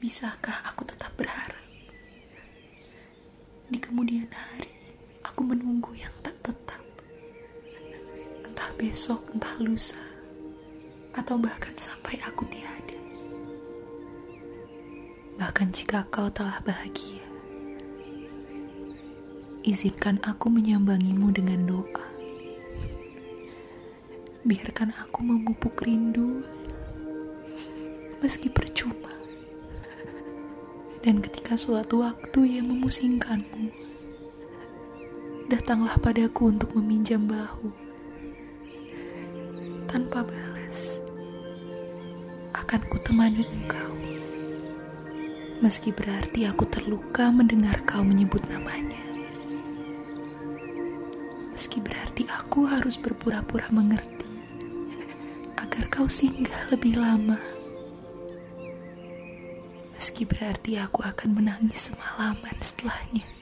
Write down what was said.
Bisakah aku tetap berharap? Di kemudian hari, aku menunggu yang tak tetap. Entah besok, entah lusa, atau bahkan sampai aku tiada. Bahkan jika kau telah bahagia, izinkan aku menyambangimu dengan doa. Biarkan aku memupuk rindu, meski percuma. Dan ketika suatu waktu yang memusingkanmu, datanglah padaku untuk meminjam bahu. Tanpa balas, akan kutemani engkau. Meski berarti aku terluka mendengar kau menyebut namanya. Meski berarti aku harus berpura-pura mengerti agar kau singgah lebih lama meski berarti aku akan menangis semalaman setelahnya.